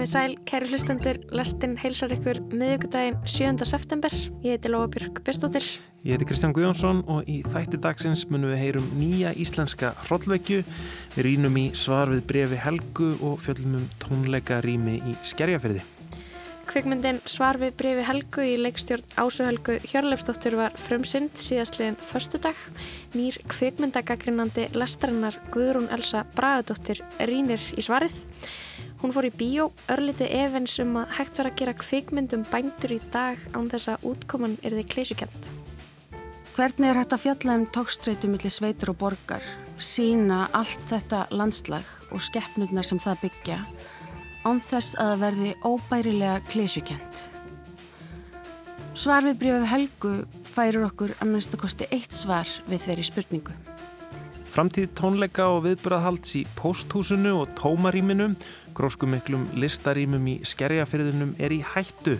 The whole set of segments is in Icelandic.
Komið sæl, kæri hlustendur, lestinn heilsar ykkur miðugudaginn 7. september. Ég heiti Lóabjörg Bestóttir. Ég heiti Kristján Guðjónsson og í þætti dagsins munum við heyrum nýja íslenska hrollvekju. Við rínum í svar við brefi Helgu og fjöllum um tónleika rými í Skerjafyrði. Kvikmyndin Svar við brefi Helgu í leikstjórn Ásu Helgu Hjörleifsdóttur var frumsynd síðastliðin förstu dag. Nýr kvikmyndagaggrinandi lestarinnar Guðrún Elsa Bragadóttir rínir í svarið. Hún fór í bíó, örliti efins um að hægt vera að gera kvikmyndum bændur í dag án þess að útkoman er þið kleysukent. Hvernig er hægt að fjalla um tókstreitu millir sveitur og borgar, sína allt þetta landslag og skeppnurnar sem það byggja, án þess að verði óbærilega kleysukent? Svar við brífið Helgu færir okkur að minnstakosti eitt svar við þeirri spurningu. Framtíð tónleika og viðbúraðhalds í posthúsinu og tómaríminu Gróskumiklum listarýmum í skerjafyrðinum er í hættu.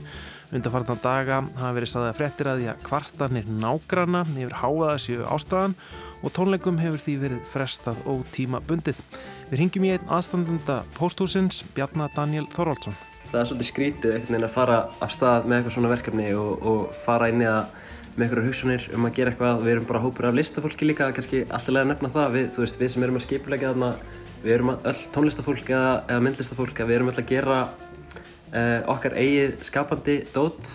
Undarfartan daga hafa verið saðið að frettir að því að kvartanir nágrana yfir háaða séu ástæðan og tónleikum hefur því verið frestað og tíma bundið. Við ringjum í einn aðstandenda pósthúsins, Bjarnar Daniel Þorvaldsson. Það er svolítið skrítið einhvern veginn að fara af stað með eitthvað svona verkefni og, og fara inn í það með einhverju hugsunir um að gera eitthvað. Við erum bara hópur af listafólki líka, kannski alltaf lega að nefna það. Við, veist, við sem erum að skipulegja þarna við erum öll tónlistafólk eða, eða myndlistafólk að við erum öll að gera uh, okkar eigið skapandi dót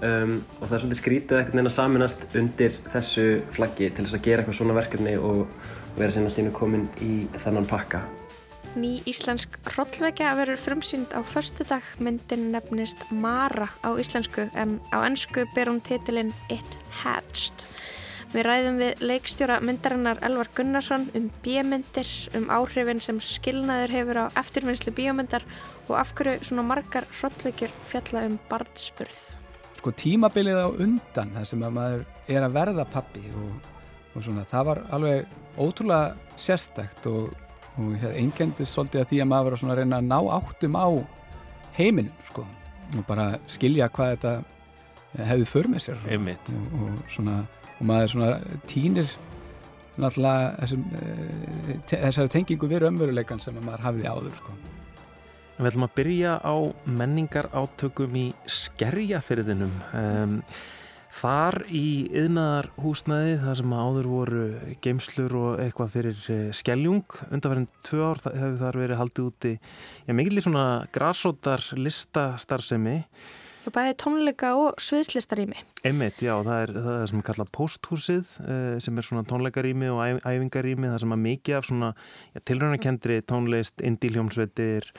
um, og það er svolítið skrítið einhvern veginn að saminast undir þessu flaggi til þess að gera eitthvað svona verkefni og, vera síðan alltaf komin í þennan pakka. Ný íslensk hrollvekja verður frumsýnd á förstu dag myndin nefnist Mara á íslensku en á ennsku ber hún titilinn It Hatched. Við ræðum við leikstjóra myndarinnar Elvar Gunnarsson um bíomyndir, um áhrifin sem skilnaður hefur á eftirvinnslu bíomyndar og af hverju svona margar hrottveikjur fjalla um barnspurð. Sko tímabilið á undan það sem að maður er að verða pappi og, og svona það var alveg ótrúlega sérstækt og, og einnkendist svolítið að því að maður var að reyna að ná áttum á heiminum sko og bara skilja hvað þetta hefði för með sér og, og svona og maður svona týnir náttúrulega þessum, e, te, þessari tengingu við raunveruleikan sem maður hafiði áður sko. Við ætlum að byrja á menningar átökum í skerjafyrðinum um, Þar í yðnaðar húsnæði þar sem áður voru geimslur og eitthvað fyrir eh, skelljung undanferðin tvö ár hefur þar verið haldið úti ja, mikilvægt svona grásótar listastarfsemi Já, bæði tónleika og sviðslistarími. Einmitt, já, það er það sem er kallað posthúsið eh, sem er svona tónleikarími og æfingarími það sem er mikið af svona tilröðanakendri tónlist, indíljómsveitir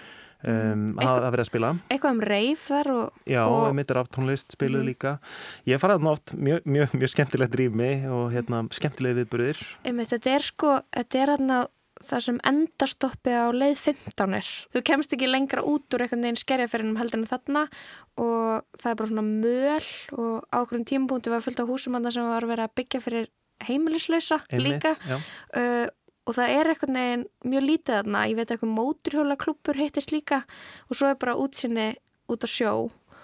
um, að vera að spila. Eitthvað um reif þar og... Já, og... einmitt er af tónlist spiluð mm. líka. Ég farið nátt mjög, mjög, mjög skemmtilegt rými og hérna skemmtileg. Einmitt, þetta er sko, þetta er hérna það sem endastoppi á leið 15 er. Þú kemst ekki lengra út úr einhvern veginn skerjaferinum heldur en þarna og það er bara svona möl og á okkur tímpunktu var fullt á húsum sem var verið að byggja fyrir heimilislausa líka uh, og það er einhvern veginn mjög lítið þarna. Ég veit eitthvað móturhjóla klúpur heitist líka og svo er bara útsinni út á sjó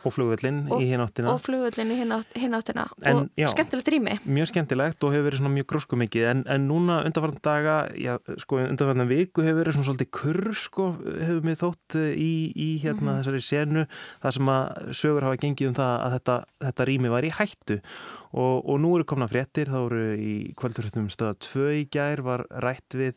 Og flugvöllin í hináttina. Og flugvöllin í hináttina. Og já, skemmtilegt rými. Mjög skemmtilegt og hefur verið svona mjög grósku mikið. En, en núna undarfarnan daga, já, sko undarfarnan viku hefur verið svona svolítið kurr, sko, hefur mig þótt eh, í, í hérna mm -hmm. þessari senu. Það sem að sögur hafa gengið um það að þetta, þetta rými var í hættu. Og, og nú eru komna fréttir, þá eru í kvöldurhundum stöða 2 í gær var rætt við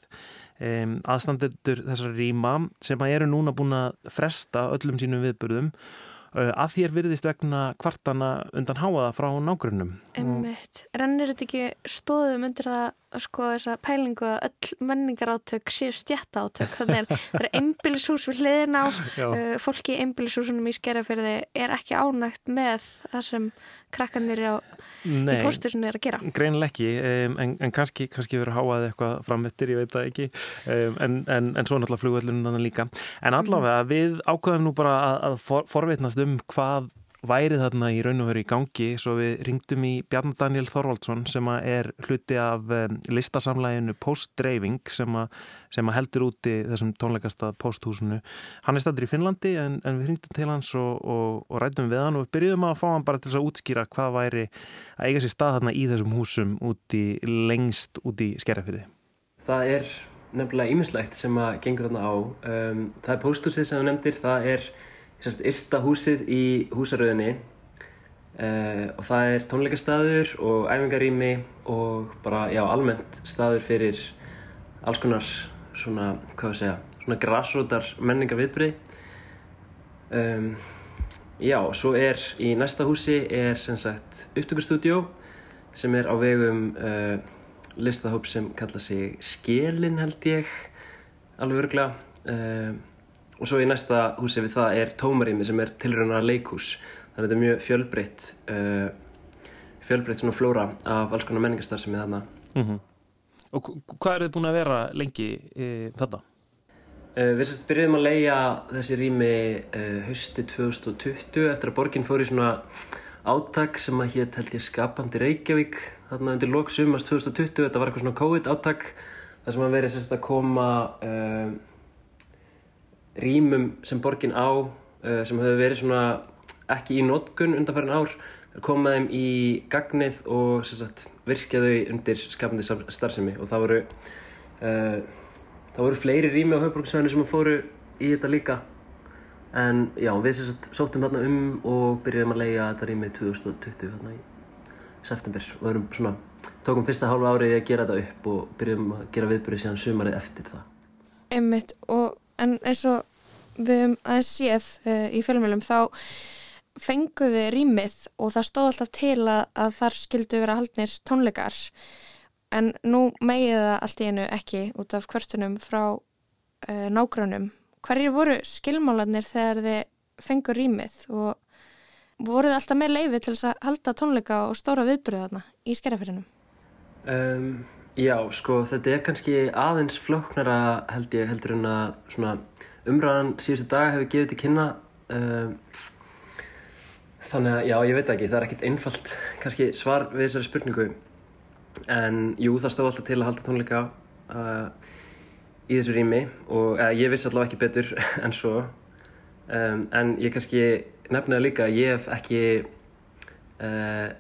um, aðstandendur þessari rýma sem að eru núna búin að fresta öllum sínum viðburðum Uh, að þér virðist vegna kvartana undan háaða frá nágrunum. Emmett, rennir þetta ekki stóðum undir það sko þessa pælingu að öll menningar átök séu stjætta átök þannig að það er einbílishús við hliðin á. Uh, fólki í einbílishúsunum í skerjafyrði er ekki ánægt með það sem krakkanir á í postursunum er að gera. Greinileg ekki. Um, en, en kannski, kannski verður háað eitthvað framöttir, ég veit það ekki. Um, en, en, en svo náttúrulega flugvöldunum líka. En allavega mm. við ákvæðum nú bara að, að for, forvitnast um hvað væri þarna í raun og veru í gangi svo við ringdum í Bjarn Daniel Þorvaldsson sem er hluti af listasamlæginu Post-Dreifing sem, sem heldur úti þessum tónleikasta posthúsinu. Hann er stættur í Finnlandi en, en við ringdum til hans og, og, og rættum við hann og við byrjuðum að fá hann bara til þess að útskýra hvað væri að eiga sér stað þarna í þessum húsum úti lengst úti í skerjafyrði. Það er nefnilega ímislegt sem að gengur þarna á. Um, það er posthúsið sem þú nefndir, það er sérst ysta húsið í húsaröðinni uh, og það er tónleikastaður og æfingarými og bara, já, almennt staður fyrir alls konar svona, hvað við segja, svona grassrótar menningar viðbrið. Um, já, svo er í næsta húsi er sem sagt upptökustúdjó sem er á vegum uh, listahóp sem kalla sig Skelin held ég, alveg örgla. Uh, og svo í næsta húsi við það er tómarými sem er tilraunar leikhús. Þannig að þetta er mjög fjölbreytt, uh, fjölbreytt svona flóra af alls konar menningastar sem er þarna. Mm -hmm. Og hvað eru þið búin að vera lengi e, þarna? Uh, við sérst byrjuðum að leia þessi rými uh, hausti 2020 eftir að borginn fór í svona áttak sem að hétt held ég skapandi Reykjavík þarna undir lok sumast 2020 þetta var eitthvað svona COVID áttak þar sem að verið sérst að koma uh, rýmum sem borginn á uh, sem hefur verið svona ekki í notkun undanfærin ár koma þeim í gagnið og sagt, virkja þau undir skapandi starfsemi. Og það voru uh, það voru fleiri rými á höfbruksvæðinu sem fóru í þetta líka. En já, við sagt, sóttum þarna um og byrjuðum að leia þetta rými 2020 þarna í september. Og erum svona, tókum fyrsta hálfa árið að gera þetta upp og byrjuðum að gera viðbyrju síðan sumarið eftir það. Einmitt, og en eins og við höfum aðeins séð uh, í fjölmjölum þá fenguði rýmið og það stóð alltaf til að, að þar skildu vera haldnir tónleikar en nú megið það allt í einu ekki út af kvörtunum frá uh, nágrunum. Hverjir voru skilmálanir þegar þið fengur rýmið og voruð alltaf með leiði til þess að halda tónleika og stóra viðbröðarna í skerjafyrinum? Um, já, sko þetta er kannski aðeins flóknara held ég heldur en að umræðan síðustu dag hefur gefið til kynna um, Þannig að já, ég veit ekki, það er ekkert einfalt kannski svar við þessari spurningu. En jú, það stóð alltaf til að halda tónleika uh, í þessu rými og uh, ég vissi allavega ekki betur en svo. Um, en ég kannski nefnaði líka að ég hef ekki uh,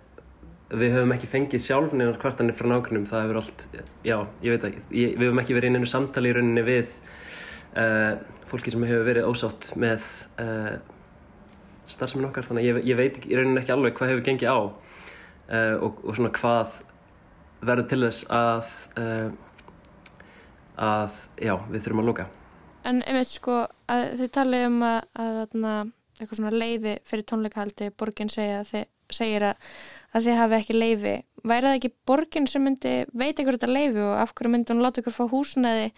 við höfum ekki fengið sjálf neina kvartanir frá nákvæmum, það hefur allt já, ég veit ekki, við höfum ekki verið inn einu samtali í rauninni við uh, fólki sem hefur verið ósátt með uh, starfseminn okkar þannig að ég, ég veit í rauninni ekki alveg hvað hefur gengið á uh, og, og svona hvað verður til þess að að já, við þurfum að lóka En einmitt sko þið talið um að, að, að eitthvað svona leiði fyrir tónleikahaldi borginn segja að þið segir að, að þið hafi ekki leiði væri það ekki borginn sem myndi veit eitthvað þetta leiði og af hverju myndi hún láta ykkur fá húsnaði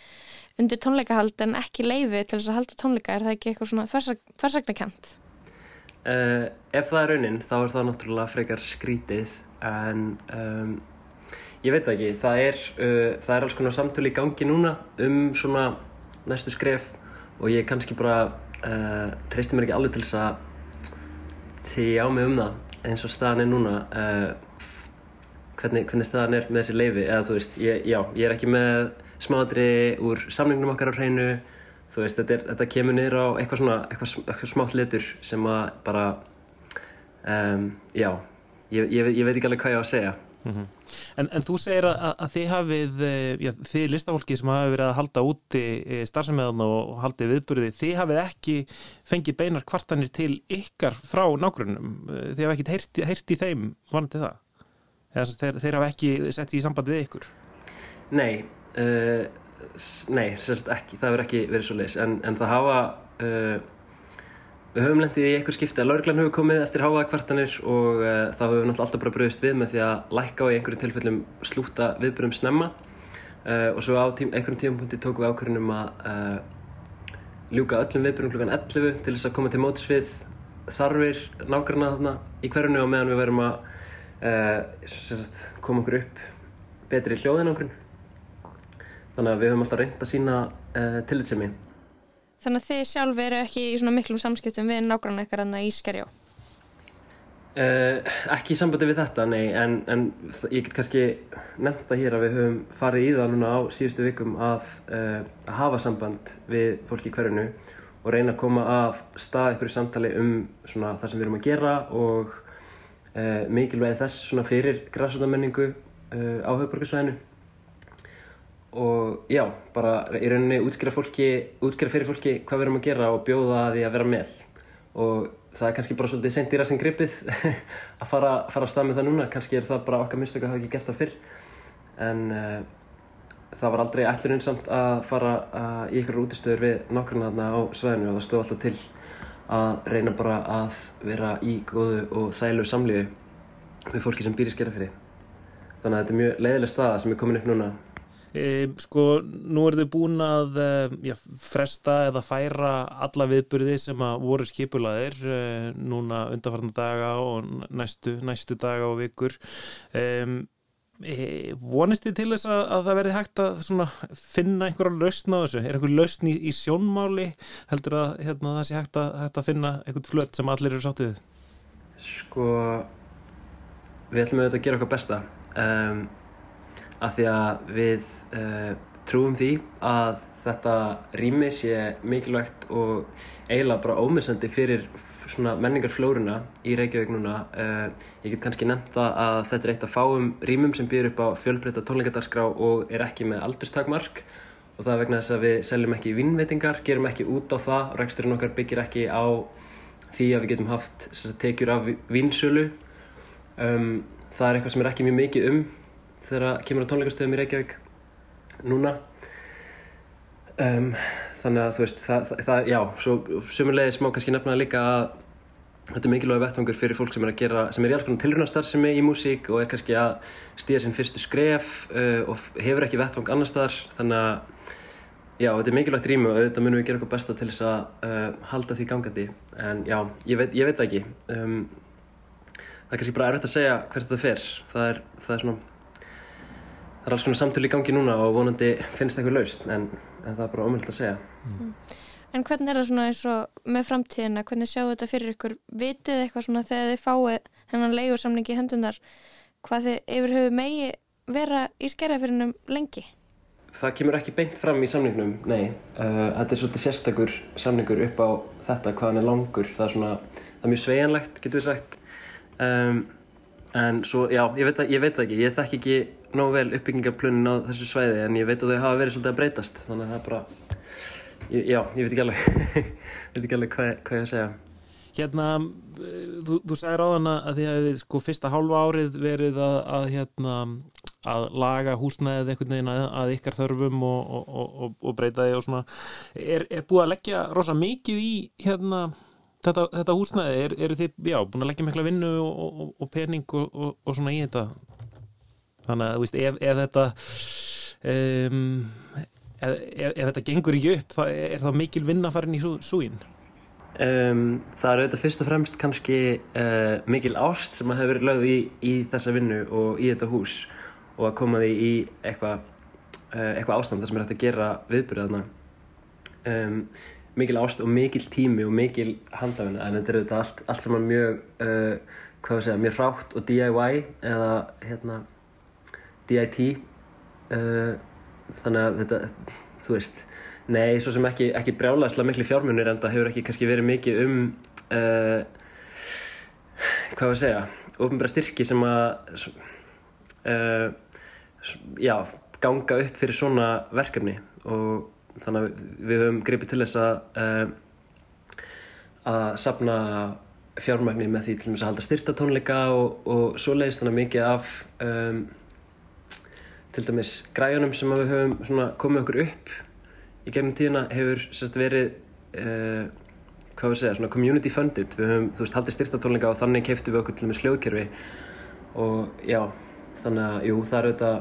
undir tónleikahald en ekki leiði til þess að halda tónleika? Er það ekki eitthvað svona þversaknakent? Uh, ef það er raunin þá er það náttúrulega frekar skrítið en um, ég veit ekki, það er, uh, það er alls konar samtölu í gangi núna um svona næstu skref og ég kannski bara uh, treysti mér ekki alveg til þess að tegja á mig um það eins og staðan er núna hvernig, hvernig staðan er með þessi leifi eða þú veist, ég, já, ég er ekki með smáadri úr samlingnum okkar á hreinu. Þú veist, þetta, er, þetta kemur niður á eitthvað svona, eitthvað, eitthvað smátt litur sem að bara um, já, ég, ég, ég veit ekki alveg hvað ég á að segja. Mm -hmm. En, en þú segir að, að þið hafið eh, já, þið listafólki sem hafi verið að halda úti eh, starfsefniðan og haldið viðburði, þið hafið ekki fengið beinar kvartanir til ykkar frá nágrunum, þið hafið ekkert heyrt, heyrt í þeim vonandi það? Eða þeir, þeir hafa ekki sett í samband við ykkur? Nei, uh, nei, sérst ekki, það verður ekki verið svo leis en, en það hafa uh, við höfum lendið í einhver skipti að laurglann hefur komið eftir háaða kvartanir og uh, þá höfum við náttúrulega alltaf bara bröðist við með því að lækka á í einhverjum tilfellum slúta viðbyrjum snemma. Uh, og svo á tím, einhverjum tímapunkti tókum við ákvörðunum að uh, ljúka öllum viðbyrjum klukkan 11 til þess að koma til móts við þarfir nákvæmna þarna í hverjunu og meðan við verum að sagt, koma okkur upp betri hljóðin okkur þannig að við höfum alltaf reynd að sína tillitsemi Þannig að þið sjálf eru ekki í svona miklum samskiptum við nágrann eitthvað annað í skerjá uh, Ekki í sambandi við þetta, nei en, en ég get kannski nefnt það hér að við höfum farið í það núna á síðustu vikum að, uh, að hafa samband við fólki í hverjunu og reyna að koma af stað ykkur samtali um svona það sem við erum að gera og mikilvægi þess svona fyrir græsvöldamenningu á höfuborgarsvæðinu og já, bara í rauninni útskýra, fólki, útskýra fyrir fólki hvað við erum að gera og bjóða því að vera með. Og það er kannski bara svolítið sent í ræðsinn gripið að fara, fara að stað með það núna. Kannski er það bara okkar mistök að hafa ekki gert það fyrr. En uh, það var aldrei ætlunum samt að fara uh, í ykkur útistöður við nokkurna þarna á sveðinu og það stóð alltaf til að reyna bara að vera í góðu og þæglu samlífi við fólki sem býr í skerafyrir þannig að þetta er mjög leiðileg staða sem er komin upp núna sko, nú er þau búin að já, fresta eða færa alla viðburði sem að voru skipulaðir e, núna undarfarnar daga og næstu, næstu daga og vikur. E, vonist þið til þess að, að það verði hægt að finna einhverja lausn á þessu? Er einhver lausn í, í sjónmáli? Heldur að hérna, það sé hægt að, hægt að finna einhvern flött sem allir eru sáttið Sko við ætlum auðvitað að gera okkar besta um, af því að við uh, trúum því að þetta rými sé mikilvægt og eiginlega bara ómissandi fyrir svona menningarflóruna í Reykjavík núna. Uh, ég get kannski nefnt það að þetta er eitt af fáum rýmum sem býður upp á fjölbreytta tónleikadarskrá og er ekki með aldurstakmark og það er vegna þess að við seljum ekki vinnveitingar, gerum ekki út á það og reksturinn okkar byggir ekki á því að við getum haft tekjur af vinsölu. Um, það er eitthvað sem er ekki mjög mikið um þegar kemur á tónleikastöðum í Reykjavík núna. Um, þannig að þú veist það, það já, svo sumulegis má kannski nefna líka að þetta er mikilvæg vettvangur fyrir fólk sem er að gera sem er í alls konar tilrunastarðsemi í músík og er kannski að stíða sinn fyrstu skref uh, og hefur ekki vettvang annar staðar. Þannig að já, þetta er mikilvægt rými og auðvitað munum við gera eitthvað besta til þess að uh, halda því gangandi. En já, ég veit, ég veit ekki. Um, það er kannski bara erfitt að segja hvert þetta fer. Það er, það er svona það er alls konar samtölu í gangi núna og vonandi finnst eitthvað laust en, en það er bara ómöld að segja. Mm. En hvernig er það svona eins og með framtíðina, hvernig sjáu þetta fyrir ykkur? Vitið eitthvað svona þegar þið fáið hennan leigursamlingi í hendunar hvað þið yfir höfu megi vera í skerjafyrinum lengi? Það kemur ekki beint fram í samningnum, nei. Uh, þetta er svolítið sérstakur samningur upp á þetta hvað hann er langur. Það er svona, það er mjög sveianlegt getur við sagt. Um, en svo, já, ég veit, að, ég veit ekki. Ég þekk ekki nóg vel uppbyggingarplunin á þessu svæði en ég veit að þau hafa verið svolítið að breytast þannig að það er bara ég, já, ég veit ekki alveg veit ekki alveg hvað, hvað ég að segja. Hérna, þú, þú sagði ráðana að því að sko fyrsta hálfa árið verið að, að hérna að laga húsnæðið einhvern veginn að, að ykkar þörfum og, og, og, og breyta því og svona. Er, er búið að leggja rosa mikið í hérna þetta, þetta húsnæði, er, eru þið já, búin að leggja mikla vinnu og pening og svona í þetta þannig að þú veist, ef, ef þetta um, ef, ef, þetta gengur ekki upp það, er það mikil vinnafarin í súin? Um, það er auðvitað fyrst og fremst kannski uh, mikil ást sem að hefur verið lögð í, í þessa vinnu og í þetta hús og að koma því í eitthvað uh, eitthva ástand þar sem er hægt að gera viðbyrðaðna um, mikil ást og mikil tími og mikil handafina en þetta er auðvitað allt, allt saman mjög uh, hvað við segja, mjög hrátt og DIY eða hérna DIT uh, þannig að þetta, þú veist nei, svo sem ekki, ekki brjálæslega miklu fjármunir en það hefur ekki kannski verið mikið um uh, hvað var að segja ofnbæra styrki sem að uh, já, ganga upp fyrir svona verkefni. Og þannig að við höfum gripið til þess að uh, að sapna fjármagni með því til að halda styrtatónleika og, og svo leiðist þannig mikið af um, til dæmis græjunum sem við höfum komið okkur upp í gegnum tíðina hefur sérst, verið uh, hvað við segja, svona community funded. Við höfum, þú veist, haldið styrtatónleika og þannig keftum við okkur til dæmis hljóðkerfi. Og já, þannig að jú, það er auðvitað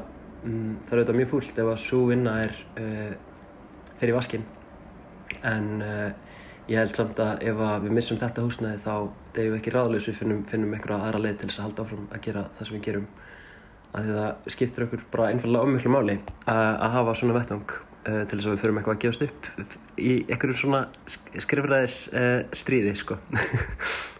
mm, það er auðvitað mjög fúlt ef að svo vinna er uh, fyrir vaskinn. En uh, ég held samt að ef að við missum þetta húsnæði þá deyjum við ekki ráðlegs við finnum, finnum einhverja aðra leið til þess að halda áfram að gera það sem við gerum að það skiptir okkur bara einfallega ómjölu máli að hafa svona vettung uh, til þess að við förum eitthvað að gefast upp í einhverjum svona skrifræðis uh, stríði sko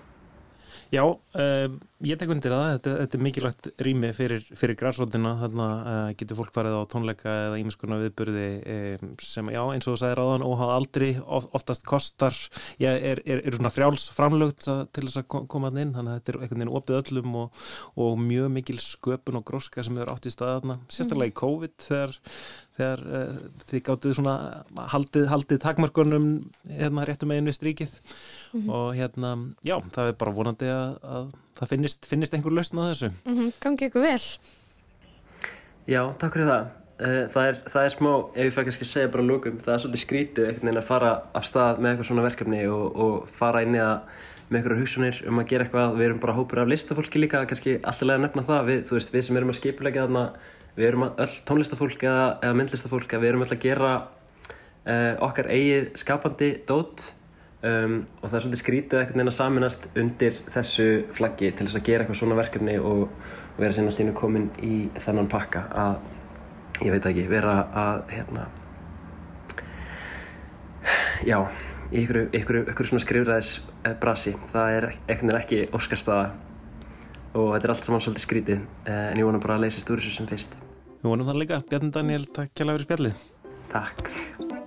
Já, um, Ég tek undir það, þetta, þetta er mikilvægt rými fyrir, fyrir græsrótina, þarna uh, getur fólk farið á tónleika eða ímiðskona viðburði um, sem, já, eins og þú sagði ráðan, óháð aldrei, of, oftast kostar, já, er, er, er svona frjáls framlögt til þess að koma þann inn, þannig að þetta er einhvern veginn opið öllum og, og mjög mikil sköpun og gróska sem eru átt í staðarna, sérstaklega í COVID þegar, þegar uh, þið gáttuð svona haldið, haldið takmarkunum hérna réttum við stríkið -hmm. og hérna, já, það er bara vonandi að, að það finnist, finnist einhver lausn á þessu. Mm -hmm. Gangi ykkur vel? Já, takk fyrir það. Eh, það er, það er smá, ef ég fæ kannski að segja bara lókum, það er svolítið skrítið einhvern veginn að fara af stað með eitthvað svona verkefni og, og fara inn í það með einhverju hugsunir um að gera eitthvað, við erum bara hópur af listafólki líka, kannski alltaf lega nefna það, við, þú veist, við sem erum að skipulegja þarna, við erum öll tónlistafólk eða, eða myndlistafólk, við erum öll að gera uh, okkar eigið skapandi dót Um, og það er svolítið skrítið ekkert neina saminast undir þessu flaggi til þess að gera eitthvað svona verkefni og, vera síðan alltaf komin í þennan pakka að, ég veit ekki, vera að, hérna, já, í ykkur, ykkur, ykkur svona skrifræðis eh, brasi, það er ekkert neina ekki óskarstaða og þetta er allt saman svolítið skrítið eh, en ég vona bara að leysast úr þessu sem fyrst. Við vonum það líka, Bjarni Daniel, takk kjærlega fyrir spjallið. Takk.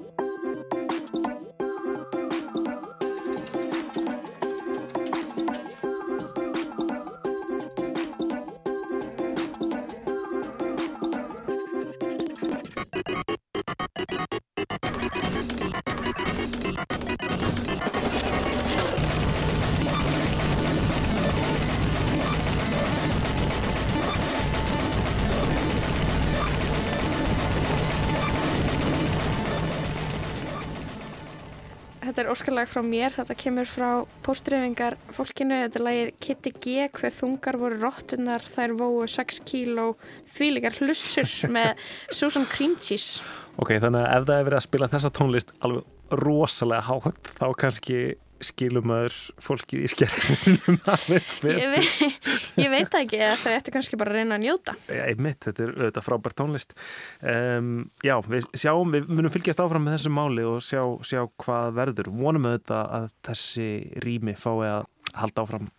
Óskarlag frá mér, þetta kemur frá póstrifingar fólkinu, þetta er lagið Kitty G, hver þungar voru róttunar, þær vóu 6 kíló þvílegar hlussur með Susan Cream Cheese. Ok, þannig að ef það er verið að spila þessa tónlist alveg rosalega hátt, þá kannski skilum maður fólkið í skerðinum ég, veit, ég veit ekki að þau ættu kannski bara að reyna að njóta. Ég mitt, þetta er auðvitað frábært tónlist. Um, Já, við sjáum við munum fylgjast áfram með þessu máli og sjá, sjá hvað verður, vonum auðvitað að þessi rými fái að halda áfram,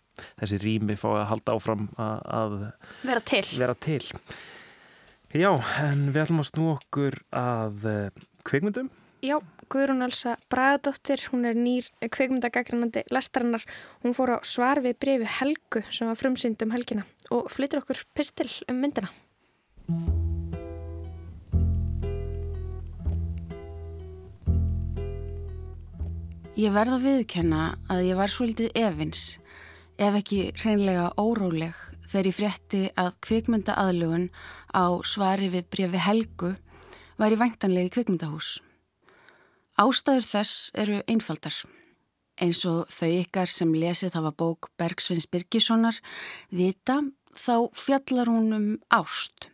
þessi rými fái að halda áfram að, að vera til, vera til. Já, en við ætlum að snú okkur að uh, kveikmyndum Já Guðrún Elsa Bragadóttir, hún er nýr kveikmyndagagrænandi lestarinnar. Hún fór á svar við brefi Helgu sem var frumsynd um helgina og flyttir okkur pistil um myndina. Ég verða að viðkenna að ég var svolítið evins, ef ekki hreinlega óróleg þegar ég frétti að kvikmynda aðlugun á svari við brefi Helgu var í væntanlegi kvikmyndahús. Ástæður þess eru einfaldar. Eins og þau ykkar sem lesið hafa bók Bergsveins Birgissonar vita þá fjallar hún um ást.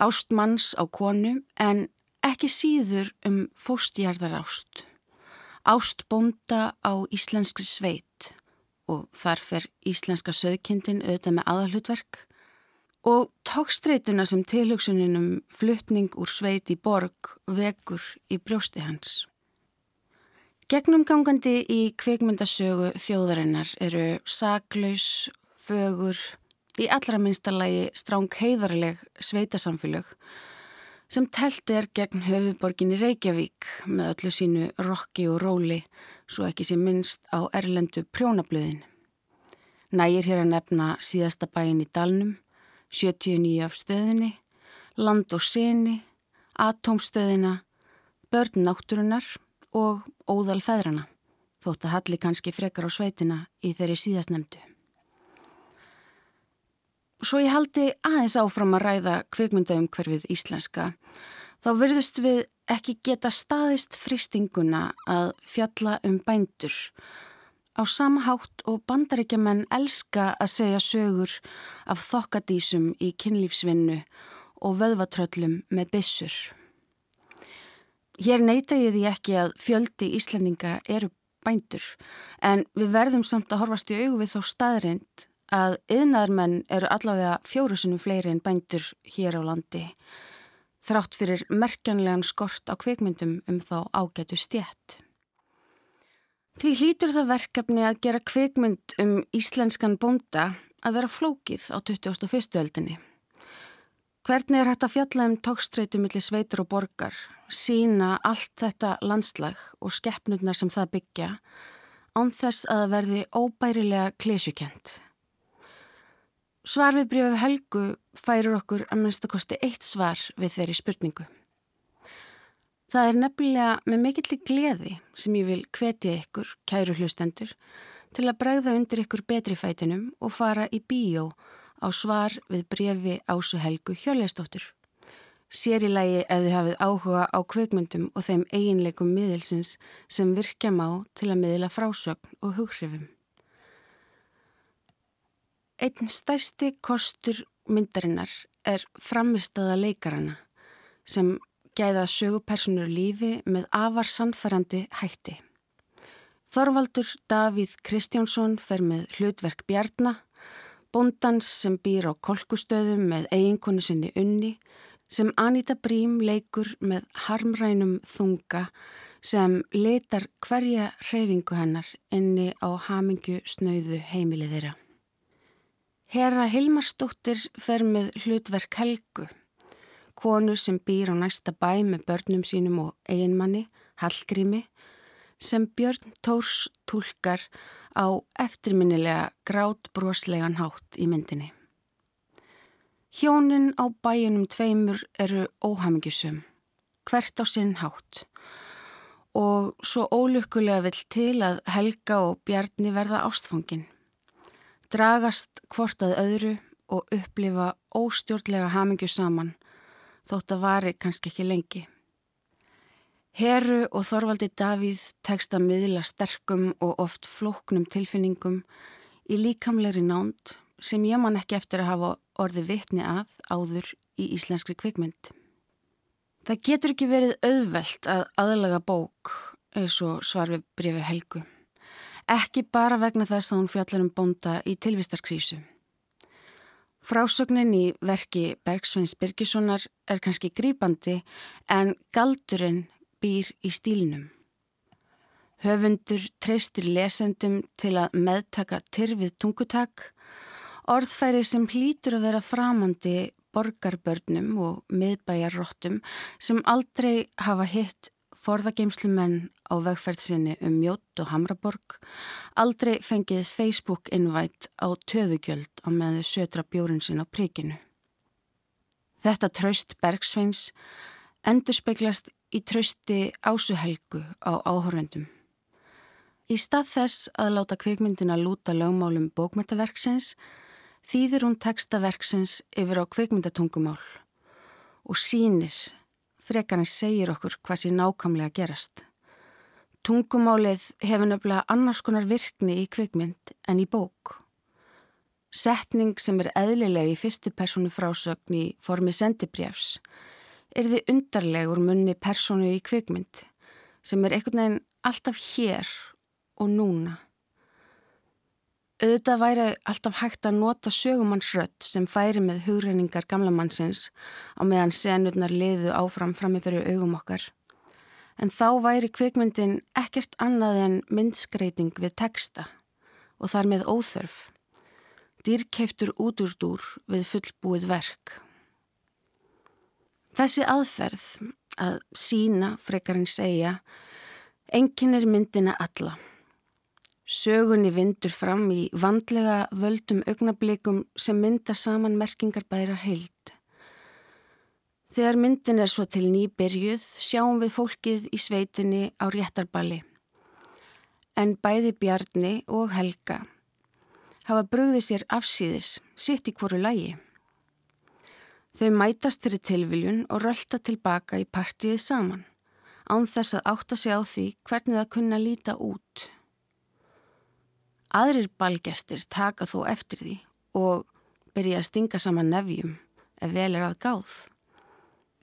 Ást manns á konu en ekki síður um fóstjarðar ást. Ást bónda á íslenskri sveit og þar fer íslenska söðkindin auðvitað með aðalhutverk og tókstreituna sem tilhugsuninum fluttning úr sveit í borg vekur í brjósti hans. Gegnumgangandi í kvikmyndasögu þjóðarinnar eru saklaus, fögur, í allra minnstallagi stráng heiðarleg sveitasamfélög sem telt er gegn höfuborginni Reykjavík með öllu sínu rokki og róli svo ekki sé minnst á erlendu prjónablöðin. Nægir hér að nefna síðasta bæin í Dalnum, 79 af stöðinni, land og seni, atómstöðina, börn náttúrunar og óðal feðrana, þótt að halli kannski frekar á sveitina í þeirri síðast nefndu. Svo ég haldi aðeins áfram að ræða kvikmyndaumhverfið íslenska, þá verðust við ekki geta staðist fristinguna að fjalla um bændur. Á samhátt og bandaríkjaman elska að segja sögur af þokkadísum í kynlífsvinnu og vöðvatröllum með bissur. Hér neyta ég því ekki að fjöldi Íslandinga eru bændur en við verðum samt að horfast í augu við þá staðrind að yðnaðarmenn eru allavega fjórusunum fleiri en bændur hér á landi þrátt fyrir merkjanlegan skort á kveikmyndum um þá ágætu stjætt. Því hlýtur það verkefni að gera kveikmynd um íslenskan bonda að vera flókið á 21. öldinni. Hvernig er hægt að fjalla um tókstreitu millir sveitur og borgar, sína allt þetta landslag og skeppnurnar sem það byggja, án þess að verði óbærilega klísjukent. Svar við brífið Helgu færir okkur að minnstakosti eitt svar við þeirri spurningu. Það er nefnilega með mikill gleði sem ég vil hvetja ykkur, kæru hlustendur, til að bregða undir ykkur betri fætinum og fara í bíó á svar við brefi Ásu Helgu Hjörleistóttur. Sér í lagi ef þið hafið áhuga á kveikmyndum og þeim eiginleikum miðilsins sem virkja má til að miðla frásögn og hughrifum. Einn stærsti kostur myndarinnar er framistaða leikarana sem gæða sögupersonur lífi með afar sannfærandi hætti. Þorvaldur Davíð Kristjánsson fer með hlutverk Bjarnar, bóndans sem býr á kolkustöðum með eiginkonu sinni unni, sem Anita Brím leikur með harmrænum þunga sem letar hverja hreyfingu hennar inni á hamingju snauðu heimilið þeirra. Herra Hilmarsdóttir fer með hlutverk Helgu, konu sem býr á næsta bæ með börnum sínum og eiginmanni, Hallgrími, sem Björn Tórs tólkar á eftirminnilega grátbroslegan hátt í myndinni. Hjónin á bæjunum tveimur eru óhamingisum, hvert á sinn hátt og svo ólukkulega vill til að Helga og Bjarni verða ástfangin. Dragast hvort að öðru og upplifa óstjórnlega hamingju saman þótt að vari kannski ekki lengi. Heru og Þorvaldi Davíð tekst að miðla sterkum og oft flóknum tilfinningum í líkamleiri nánd sem ég man ekki eftir að hafa orði vitni að áður í íslenskri kvikmynd. Það getur ekki verið auðvelt að aðlaga bók eins og svar við brefi Helgu. Ekki bara vegna þess að hún fjallar um bónda í tilvistarkrísu. Frásögnin í verki Bergsveins Birgissonar er kannski grýpandi en galdurinn býr í stílnum. Höfundur treystir lesendum til að meðtaka tyrfið tungutak, orðfæri sem hlýtur að vera framandi borgarbörnum og miðbæjarróttum sem aldrei hafa hitt forðageimslumenn á vegferðsinni um Mjótt og Hamraborg, aldrei fengið Facebook-invite á töðugjöld á meðu södra bjórin sin á príkinu. Þetta traust Bergsveins endur speiklast í trausti ásuhelgu á áhörvendum. Í stað þess að láta kvikmyndina lúta lögmálum bókmyndaverksins þýðir hún textaverksins yfir á kvikmyndatungumál og sínir, frekar en segir okkur hvað sé nákamlega gerast. Tungumálið hefur nefnilega annars konar virkni í kvikmynd en í bók. Setning sem er eðlileg í fyrstu personu frásögn í formi sendibrjefs er þið undarlegur munni personu í kvikmynd sem er einhvern veginn alltaf hér og núna. Auðvitað væri alltaf hægt að nota sögumannsrött sem færi með hugreiningar gamlamannsins á meðan senurnar liðu áfram frammi fyrir augum okkar. En þá væri kvikmyndin ekkert annað en myndskreiting við texta og þar með óþörf. Dýrkeiftur út úr dúr við fullbúið verk. Þessi aðferð að sína, frekarinn segja, enginn er myndina alla. Sögunni vindur fram í vandlega völdum augnablikum sem mynda saman merkingar bæra heild. Þegar myndin er svo til nýbyrjuð sjáum við fólkið í sveitinni á réttarballi. En bæði Bjarni og Helga hafa brugðið sér afsýðis, sitt í hverju lægi. Þau mætast fyrir tilviljun og rölda tilbaka í partíið saman, án þess að átta sig á því hvernig það kunna líta út. Aðrir balgestir taka þó eftir því og byrja að stinga saman nefjum ef vel er að gáð.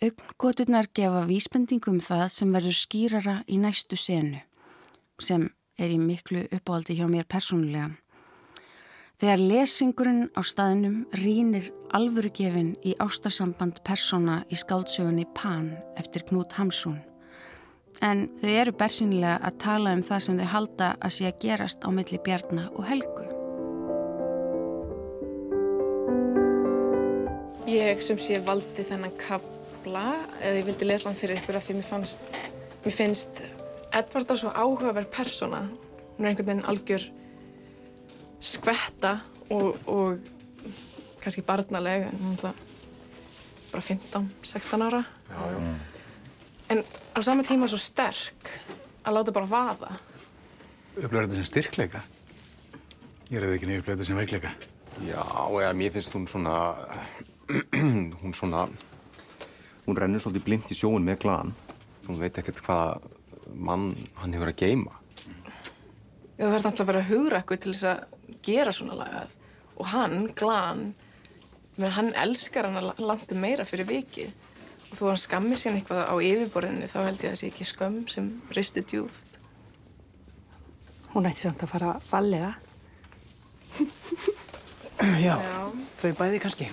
Ögngoturnar gefa vísbendingum um það sem verður skýrara í næstu senu, sem er í miklu uppáhaldi hjá mér persónulega. Þegar lesingurinn á staðnum rínir alvörugefin í ástarsamband persóna í skáldsögunni Pan eftir Knút Hamsun. En þau eru bersinlega að tala um það sem þau halda að sé að gerast á milli Bjarnar og Helgu. Ég sem sé valdi þennan kabla eða ég vildi lesa hann fyrir ykkur af því mér fannst, mér finnst Edvard á svo áhugaverð persóna. Hún er einhvern veginn algjör skvetta og, og kannski barnaleg, en bara 15-16 ára. Já, já. En á sama tíma svo sterk að láta bara vaða. Upplegar þetta sem styrkleika? Ég eða ekki nefnir upplegar þetta sem veikleika. Já, eða mér finnst hún svona, hún svona, hún rennur svolítið blind í sjóun með glan. Hún veit ekkert hvaða mann hann hefur að geima. Já, það verður alltaf að vera hugrakku til þess að gera svona lagað. Og hann, glan, hann elskar hann langt um meira fyrir vikið. Og þó hann skammir sín eitthvað á yfirborðinu þá held ég að það sé ekki skömm sem risti djúft. Hún ætti samt að fara vallega. Já, Já, þau bæði kannski.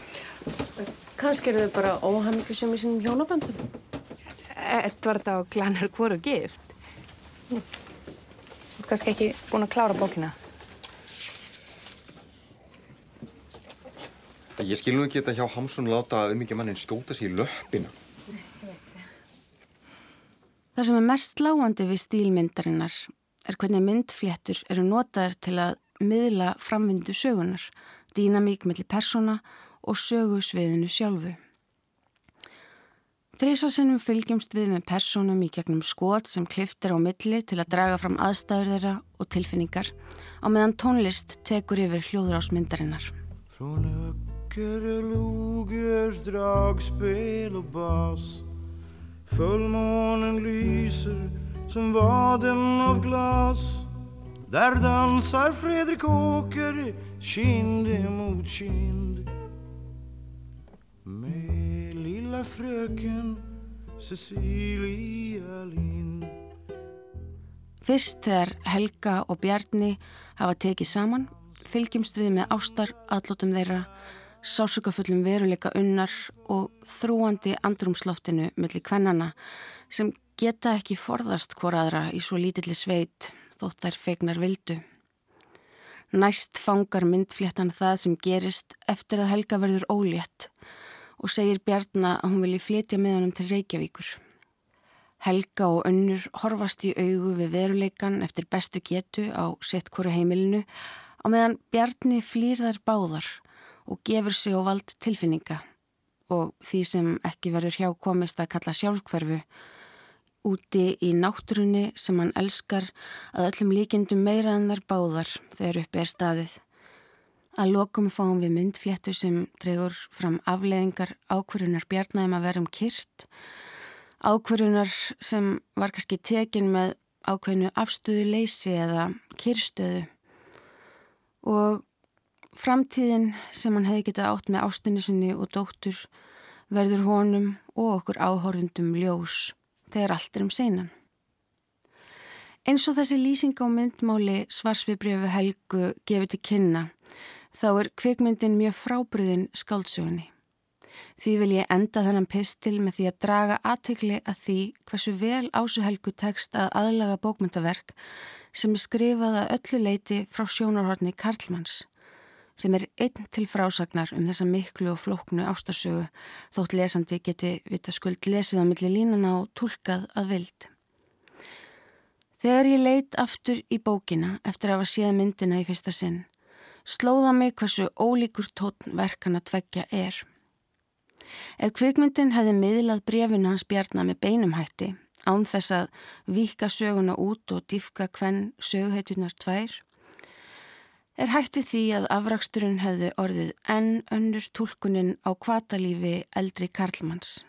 Kannski eru þau bara óhammingjusum í sínum hjónaböndum. Edvard á glanar hvora gift. Þú ert kannski ekki búin að klára bókina. Ég skil nú ekki þetta hjá Hamsun láta um ekki mannin skjóta sér í löppina. Það sem er mest lágandi við stílmyndarinnar er hvernig myndfléttur eru notaðar til að miðla framvindu sögunar, dýnamík mellir persóna og sögu sviðinu sjálfu. Þrísvarsinnum fylgjumst við með persónum í gegnum skot sem kliftir á milli til að draga fram aðstæður þeirra og tilfinningar á meðan tónlist tekur yfir hljóðrásmyndarinnar. Frón ökker lúgjurs dragspil og bas. Fullmånen lyser som vaden av glas. Där dansar Fredrik Åker kind emot kind. Med lilla fröken Cecilia Lind. Fyrst þegar Helga og Bjarni hafa tekið saman fylgjumst við með ástar allótum þeirra sásökafullum veruleika unnar og þrúandi andrumsloftinu millir kvennana sem geta ekki forðast hvoraðra í svo lítilli sveit þótt þær feignar vildu. Næst fangar myndfléttan það sem gerist eftir að Helga verður ólétt og segir Bjarnar að hún vilji flytja með honum til Reykjavíkur. Helga og önnur horfast í augu við veruleikan eftir bestu getu á sett hverju heimilinu á meðan Bjarni flýr þær báðar og gefur sig á vald tilfinninga. Og því sem ekki verður hjá komist að kalla sjálfkverfu úti í náttúrunni sem hann elskar að öllum líkindum meira en þar báðar þegar uppi er staðið. Að lokum fáum við myndfléttu sem dregur fram afleðingar ákverjunar bjarnægum að vera um kyrt, ákverjunar sem var kannski tekin með ákveðinu afstöðu leysi eða kyrstöðu og Framtíðin sem hann hefði getað átt með ástinni sinni og dóttur verður honum og okkur áhorfundum ljós þegar allt er um seinan. Eins og þessi lýsing á myndmáli svarsviðbrjöfu Helgu gefið til kynna þá er kvikmyndin mjög frábriðin skáldsögunni. Því vil ég enda þennan pistil með því að draga aðtegli að því hversu vel Ásu Helgu tekst að aðlaga bókmyndaverk sem er skrifað að öllu leiti frá sjónarhorni Karlmanns sem er einn til frásagnar um þessa miklu og flóknu ástasögu þótt lesandi geti vita skuld lesið á milli línana og tólkað að vild. Þegar ég leitt aftur í bókina eftir að hafa séð myndina í fyrsta sinn, slóða mig hversu ólíkur tótn verkan að tveggja er. Ef kvikmyndin hefði miðlað brefinu hans bjarnar með beinumhætti, án þess að vika söguna út og diffka hvenn söguheitunar tvær, er hægt við því að afraksturinn hefði orðið enn önnur tólkunin á kvatalífi eldri Karlmanns.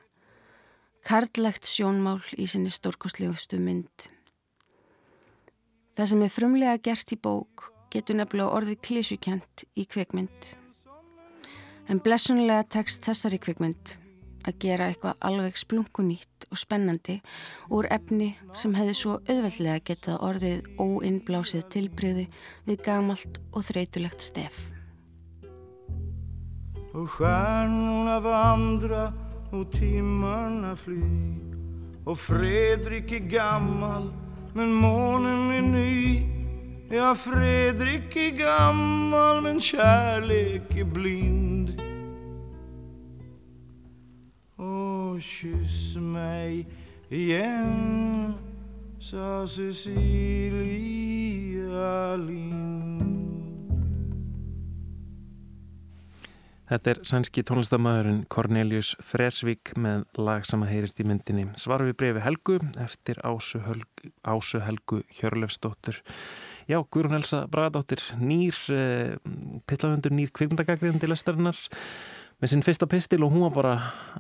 Karlægt sjónmál í sinni stórkostlegustu mynd. Það sem er frumlega gert í bók getur nefnilega orðið klísukjent í kvikmynd. En blessunlega tekst þessari kvikmynd að gera eitthvað alveg splunkunýtt og spennandi úr efni sem hefði svo auðveldlega getað orðið óinnblásið tilbriði við gamalt og þreytulegt stef. Og stjärnorna vandra och timmarna fly Och Fredrik är gammal men månen är ny Ja, Fredrik är gammal men kärlek är blind och kyss mig igen sa Cecilia Lind Þetta er sænski tónlistamæðurinn Cornelius Fresvík með lag sem að heyrist í myndinni. Svar við brefi Helgu eftir Ásu Helgu, Ásu Helgu Hjörlefsdóttur. Já, Guðrún Elsa Bragadóttir, nýr eh, pillahundur, nýr kvikmyndagagriðandi lestarinnar með sinn fyrsta pistil og hún var bara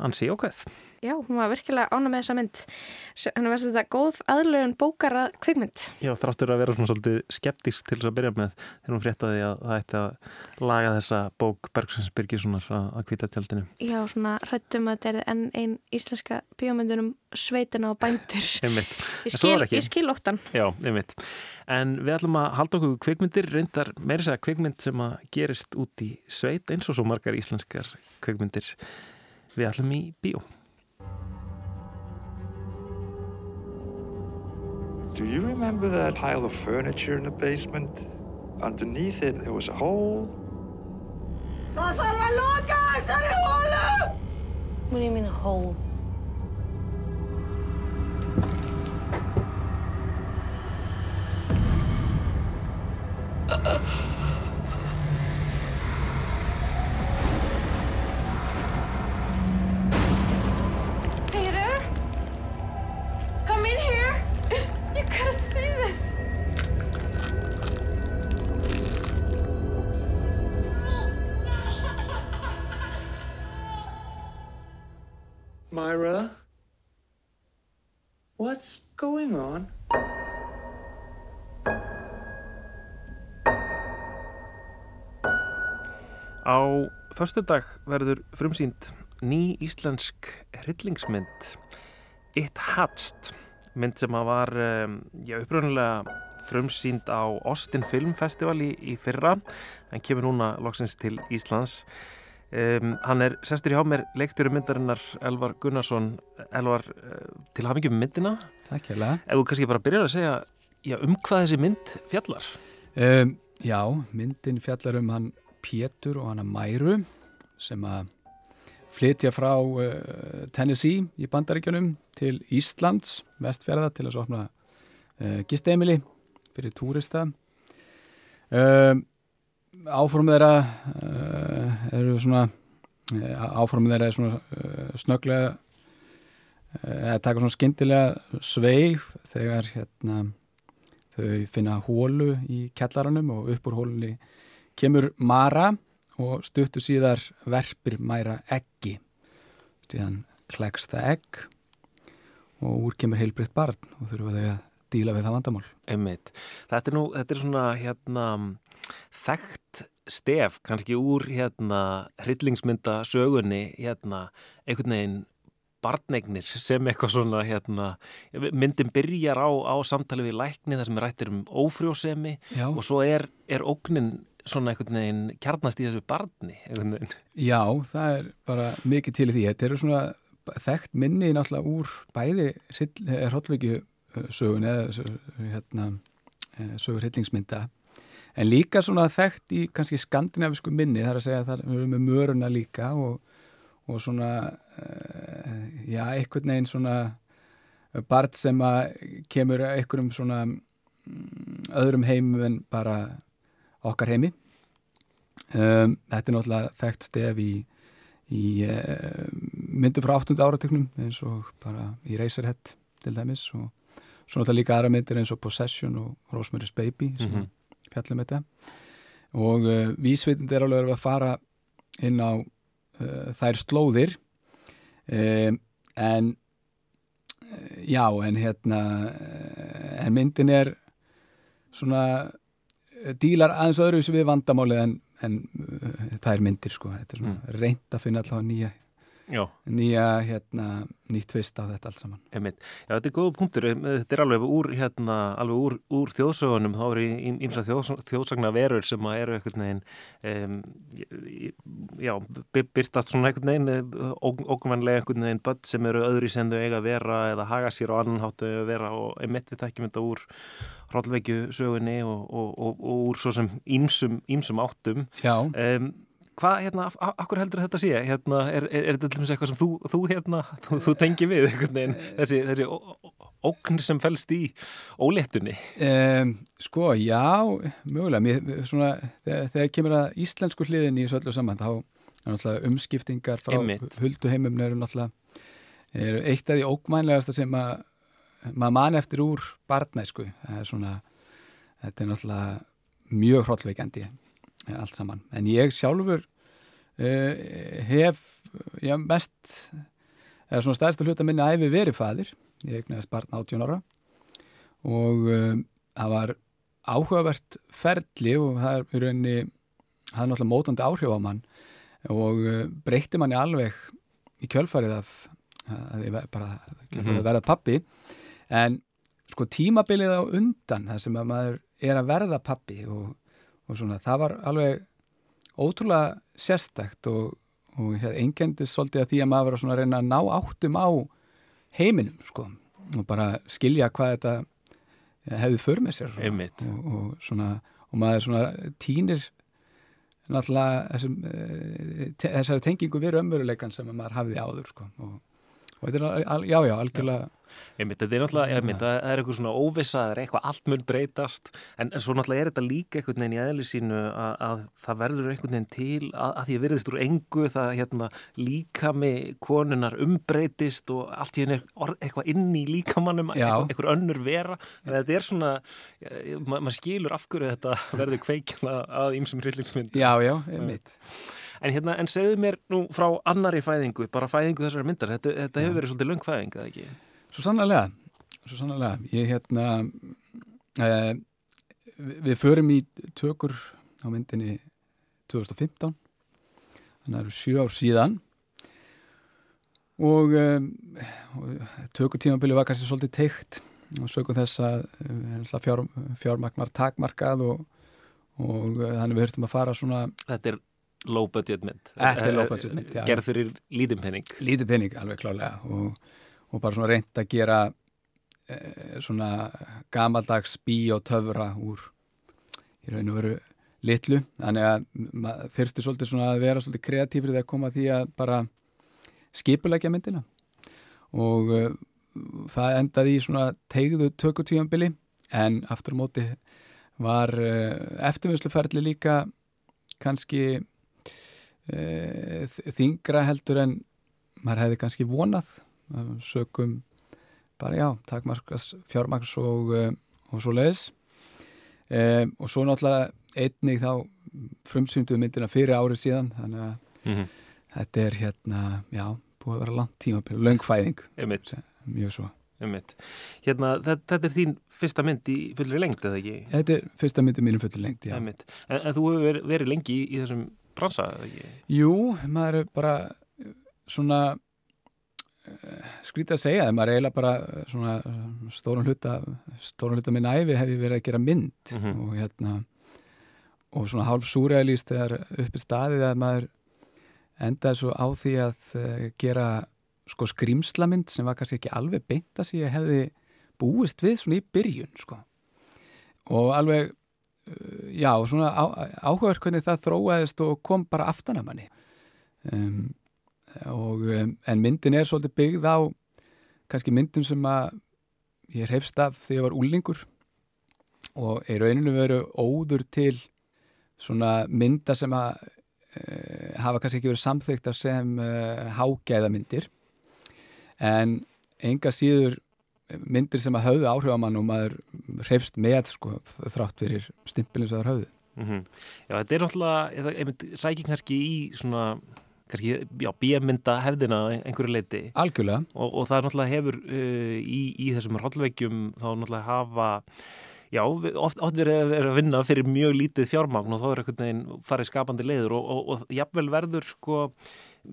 ansi ákveð. Já, hún var virkilega ána með þessa mynd. Þannig að þetta góð aðlögun bókar að kvikmynd. Já, þráttur að vera svona svolítið skeptisk til þess að byrja með þegar hún fréttaði að það ætti að laga þessa bók Bergsons Birgissonar að hvita tjaldinu. Já, svona hrættum að þetta er enn einn íslenska bíómyndunum sveitina og bændur. Einmitt. Ég skil, ég skil óttan. Já, einmitt. En við ætlum að halda okkur kvikmyndir, reyndar meira segja kvikmynd sem að gerist út í sveit eins og svo margar íslenskar kvikmyndir. Við ætlum í bíó. Do you remember that pile of furniture in the basement? Underneath it, there was a hole. Það þarf að loka þessari hólu! What do you mean a hole? Peter? Myra? What's going on? Á förstu dag verður frumsýnd ný íslensk hryllingsmynd It Hatched mynd sem að var um, já, uppröðulega frumsýnd á Austin Film Festival í, í fyrra hann kemur núna loksins til Íslands um, hann er sestur í há mér leikstjóri myndarinnar Elvar Gunnarsson. Elvar, uh, til hafingjum myndina. Takk hérlega. Ef þú kannski bara byrjar að segja já, um hvað þessi mynd fjallar. Um, Já, myndin fjallar um hann Pétur og hana Mæru sem að flytja frá uh, Tennessee í bandaríkjunum til Íslands, vestfjörða til að opna uh, gistemili fyrir túrista. Um, áformið þeirra eru svona áformið þeirra er svona snöglega eða taka svona skyndilega sveif þegar hérna þau finna hólu í kellaranum og upp úr hólunni kemur Mara og stuttu síðar verpir Mæra eggi síðan klegst það egg og úr kemur heilbriðt barn og þurfa þau að díla við það vandamál Einmitt. Þetta er nú, þetta er svona hérna þekkt stef kannski úr hérna hryllingsmynda sögunni hérna einhvern veginn barnegnir sem eitthvað svona hérna, myndin byrjar á, á samtali við lækni þar sem er rættir um ófrjósemi Já. og svo er, er ógnin svona einhvern veginn kjarnast í þessu barni. Já, það er bara mikið til í því. Þetta eru svona þekkt minni náttúrulega úr bæði hróllviki sögun eða hérna, sögur hryllingsmynda en líka svona þekkt í kannski skandinavisku minni þar að segja að það eru með möruna líka og, og svona uh, já, einhvern veginn svona barn sem að kemur einhverjum svona mm, öðrum heimum en bara okkar heimi um, þetta er náttúrulega þekkt stef í, í uh, myndu frá 8. áratöknum eins og bara í Razorhead til dæmis og svo náttúrulega líka aðra myndir eins og Possession og Rosemary's Baby sem mm -hmm. Fjallum þetta og uh, vísvitindi er alveg að fara inn á uh, þær slóðir um, en já, en hérna en myndin er svona dílar aðeins öðruvísi við vandamálið en, en uh, það er myndir sko, þetta er svona mm. reynd að finna allavega nýja. Nýja hérna, nýtt tvist á þetta allt saman. Einmitt. Já, þetta er góða punktur. Þetta er alveg úr, hérna, alveg úr, úr þjóðsögunum, þá eru ímsa þjóðs, þjóðsagna verur sem eru einhvern veginn um, já, byrtast svona einhvern veginn ógumannlega einhvern veginn börn sem eru öðru í sendu eiga að vera eða haga sér og annan háttu að vera. Og einmitt við þekkjum þetta úr hróllveikju sögunni og, og, og, og úr svo sem ímsum, ímsum áttum. Já. Um, hvað, hérna, hverju heldur þetta sé? Hérna, er, er, er þetta eitthvað sem þú, þú hérna, þú, þú tengi við einhvern veginn, þessi, þessi ó- ó- ógn sem fælst í óléttunni? Um, sko, já, mögulega. Mér, svona, þegar, þegar kemur að íslensku hliðin í þessu öllu saman þá er umskiptingar frá hulduheimum eru náttúrulega er eitt af því ógmænlegasta sem að maður man eftir úr barnæsku. Það er svona, þetta er náttúrulega mjög hrollveikandi eh, allt saman, en ég sjálfur uh, hef já, mest eða svona stærsta hluta minni æfi verið faðir. Ég eignaðist barn 18 ára og um, það var áhugavert ferli og það er í rauninni það er náttúrulega mótandi áhrif á mann og uh, breytti manni alveg í kjölfarið af að ég bara Mhm. að verða pappi en sko tímabilið á undan það sem að maður er að verða pappi og, og svona það var alveg ótrúlega sérstakt og, og hér, einkendist svolítið að því að maður var að reyna að ná áttum á heiminum sko og bara skilja hvað þetta hefði för með sér svona. og, og, svona, og maður svona týnir náttúrulega þessum, eh, þessari tengingu við raunveruleikan sem maður hafði áður sko. og, og þetta er, al, já já, algjörlega Einmitt, þetta er náttúrulega, einmitt, það það er eitthvað svona óvissa, það er eitthvað allt mun breytast. En, en svo náttúrulega er þetta líka einhvern veginn í eðli sínu að, að það verður einhvern veginn til að, að því að virðist úr engu það hérna, líkami konunar umbreytist og allt í henni eitthvað inn í líkamannum einhver, einhver önnur vera. Þetta er svona, ma maður skilur af hverju þetta verður kveikjana að ýmsum hryllingsmynd Já, já, einmitt. En hérna, en segðu mér nú frá annari fæðingu, bara fæðingu þessari myndar. Þetta, þetta hefur verið svolítið löng fæðing, eða ekki? Svo sannlega, svo sannlega. Ég hérna, eh, við, förum í tökur á myndinni 2015, þannig að það eru sjö ár síðan og, og tökutímabili var kannski svolítið teikt og sögum þess að uh, fjár, fjármagn var takmarkað og, og uh, þannig við höfum að fara svona Þetta er low budget mynd Þetta er low budget mynd, já. Gerð fyrir lítið penning lítið pening alveg klálega og, og bara svona reynd að gera e, svona gamaldags bí og töfra úr í raun og veru litlu. Þannig að þyrfti svolítið svona að vera svolítið kreatífrið að koma því að bara skipulegja myndina. Og uh, það endaði í svona tegðu tökutíðanbili en aftur á móti var uh, eftirvinnsluferli líka kannski uh, þingra heldur en maður hefði kannski vonað sökum bara já, takmarkas fjármaks og, uh, og svo leiðis um, og svo náttúrulega einnig þá frumsýnduð myndina fyrir árið síðan þannig að Mhm. þetta er hérna, já, búið að vera langt tíma löngfæðing, mjög svo. Hérna, þetta, þetta er þín fyrsta mynd í fullri lengd, eða ekki? Þetta er fyrsta myndi mínum fullir lengt, já. En, en þú hefur verið, lengi í, í þessum bransa, eða ekki? Jú, maður er bara svona skrítið að segja það, maður er eiginlega bara uh, svona stóran hluta stóran hluta minn æfi hef ég verið að gera mynd. Mhm. og hérna og svona hálf súrealíst þegar uppi staðið að maður endaði svo á því að uh, gera sko skrýmslamynd sem var kannski ekki alveg beint að því að hefði búist við svona í byrjun sko. Og alveg uh, já, svona áhugaður hvernig það þróaðist og kom bara aftan að manni. Um, og, en myndin er svolítið byggð á kannski myndum sem að ég hefst af þegar ég var úlingur og í rauninu veru óður til svona mynda sem að uh, hafa kannski ekki verið samþykta sem uh, hágæðamyndir. En enga síður myndir sem að höfðu áhrif á mann og maður hrefst með sko, þrátt fyrir stimpilin sem það höfðu. Mm Já, þetta er náttúrulega, eða, sækir kannski í svona, bíamynda hefðina einhverju leiti. Algjörlega. Og, og það náttúrulega hefur uh, í, í þessum hrollveikjum þá náttúrulega hafa, já, oft, oft verið vera að vinna fyrir mjög lítið fjármagn og þá er einhvern veginn farið skapandi leiður og, og, og jafnvel verður, sko,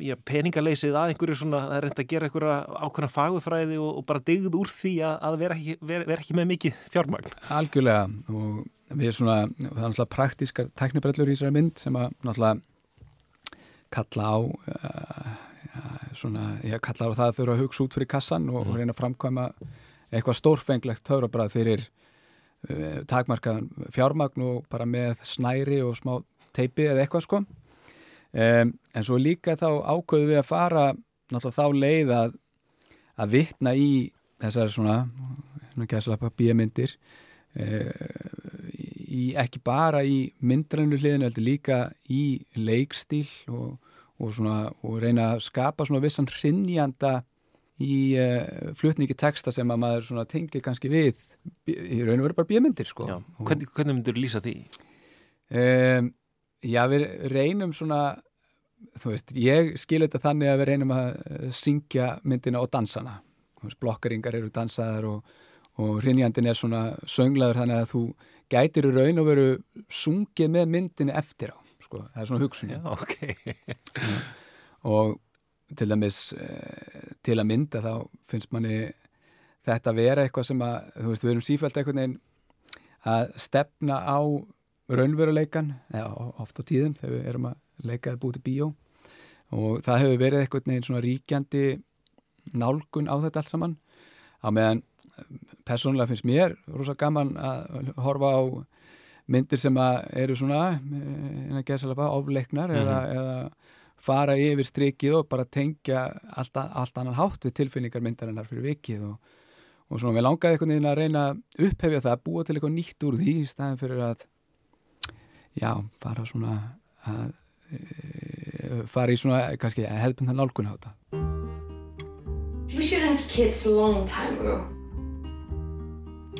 já, peningaleysið að einhverju svona, það er reynd að gera einhverja ákveðna fagufræði og, og bara digð úr því að, að vera, ekki, vera, vera ekki með mikið fjármagn. Algjörlega og við erum svona, það er náttúrulega praktískar teknibrellur í þessari mynd sem að náttúrulega kalla á uh, ja, svona, ég kalla á það að þurfa að hugsa út fyrir kassan og, og reyna að framkvæma eitthvað stórfenglegt töfrabrað fyrir uh, takmarkaðan fjármagn og bara með snæri og smá teipi eða eitthvað sko. Um, en svo líka þá ákveðu við að fara náttúrulega þá leið að að vitna í þessar svona bíamyndir í, ekki bara í myndrannu hliðinu, heldur líka í leikstíl og, og, svona, og reyna að skapa svona vissan hrinnjanda í uh, flutningi texta sem að maður tengir kannski við í raun og veru bara bíamyndir sko. Hvernig, hvernig myndur þú lýsa því? Um, já, við reynum svona þú veist, ég skil þetta þannig að við reynum að syngja myndina og dansana blokkaringar eru dansaðar og, og hrinnjandin er svona sönglaður þannig að þú gætir í raun og veru sungið með myndinni eftir á sko, það er svona hugsun. Já, ok. Og til dæmis til að mynda þá finnst manni þetta að vera eitthvað sem að þú veist, við erum sífælt eitthvað neginn að stefna á raunveruleikan, eða ofta á tíðum þegar við erum að leika eða búið til bíó. Og það hefur verið eitthvað neginn svona ríkjandi nálgun á þetta allt saman. Á meðan persónulega finnst mér rosa gaman að horfa á myndir sem eru svona en að gesa alveg ofleiknar mm -hmm. eða, eða fara yfir strikið og bara tengja allt, allt annan hátt við tilfinningar myndarinnar fyrir vikið og, og svona við langaði einhvern veginn að reyna upphefja það, búa til eitthvað nýtt úr því í staðin fyrir að já, fara svona að e, fara í svona kannski hefðbundan nálgun á þetta We should have kids a long time ago.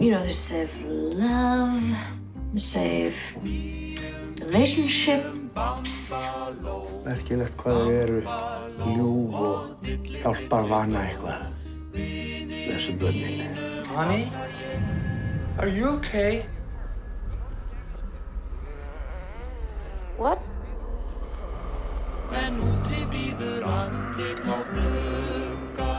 You know, they save love, they save relationships. Merkilegt hvað þau eru ljúf og hjálpar vana eitthvað. Þessu bönnin. Honey, are you okay? What? En úti býður andlit á glugga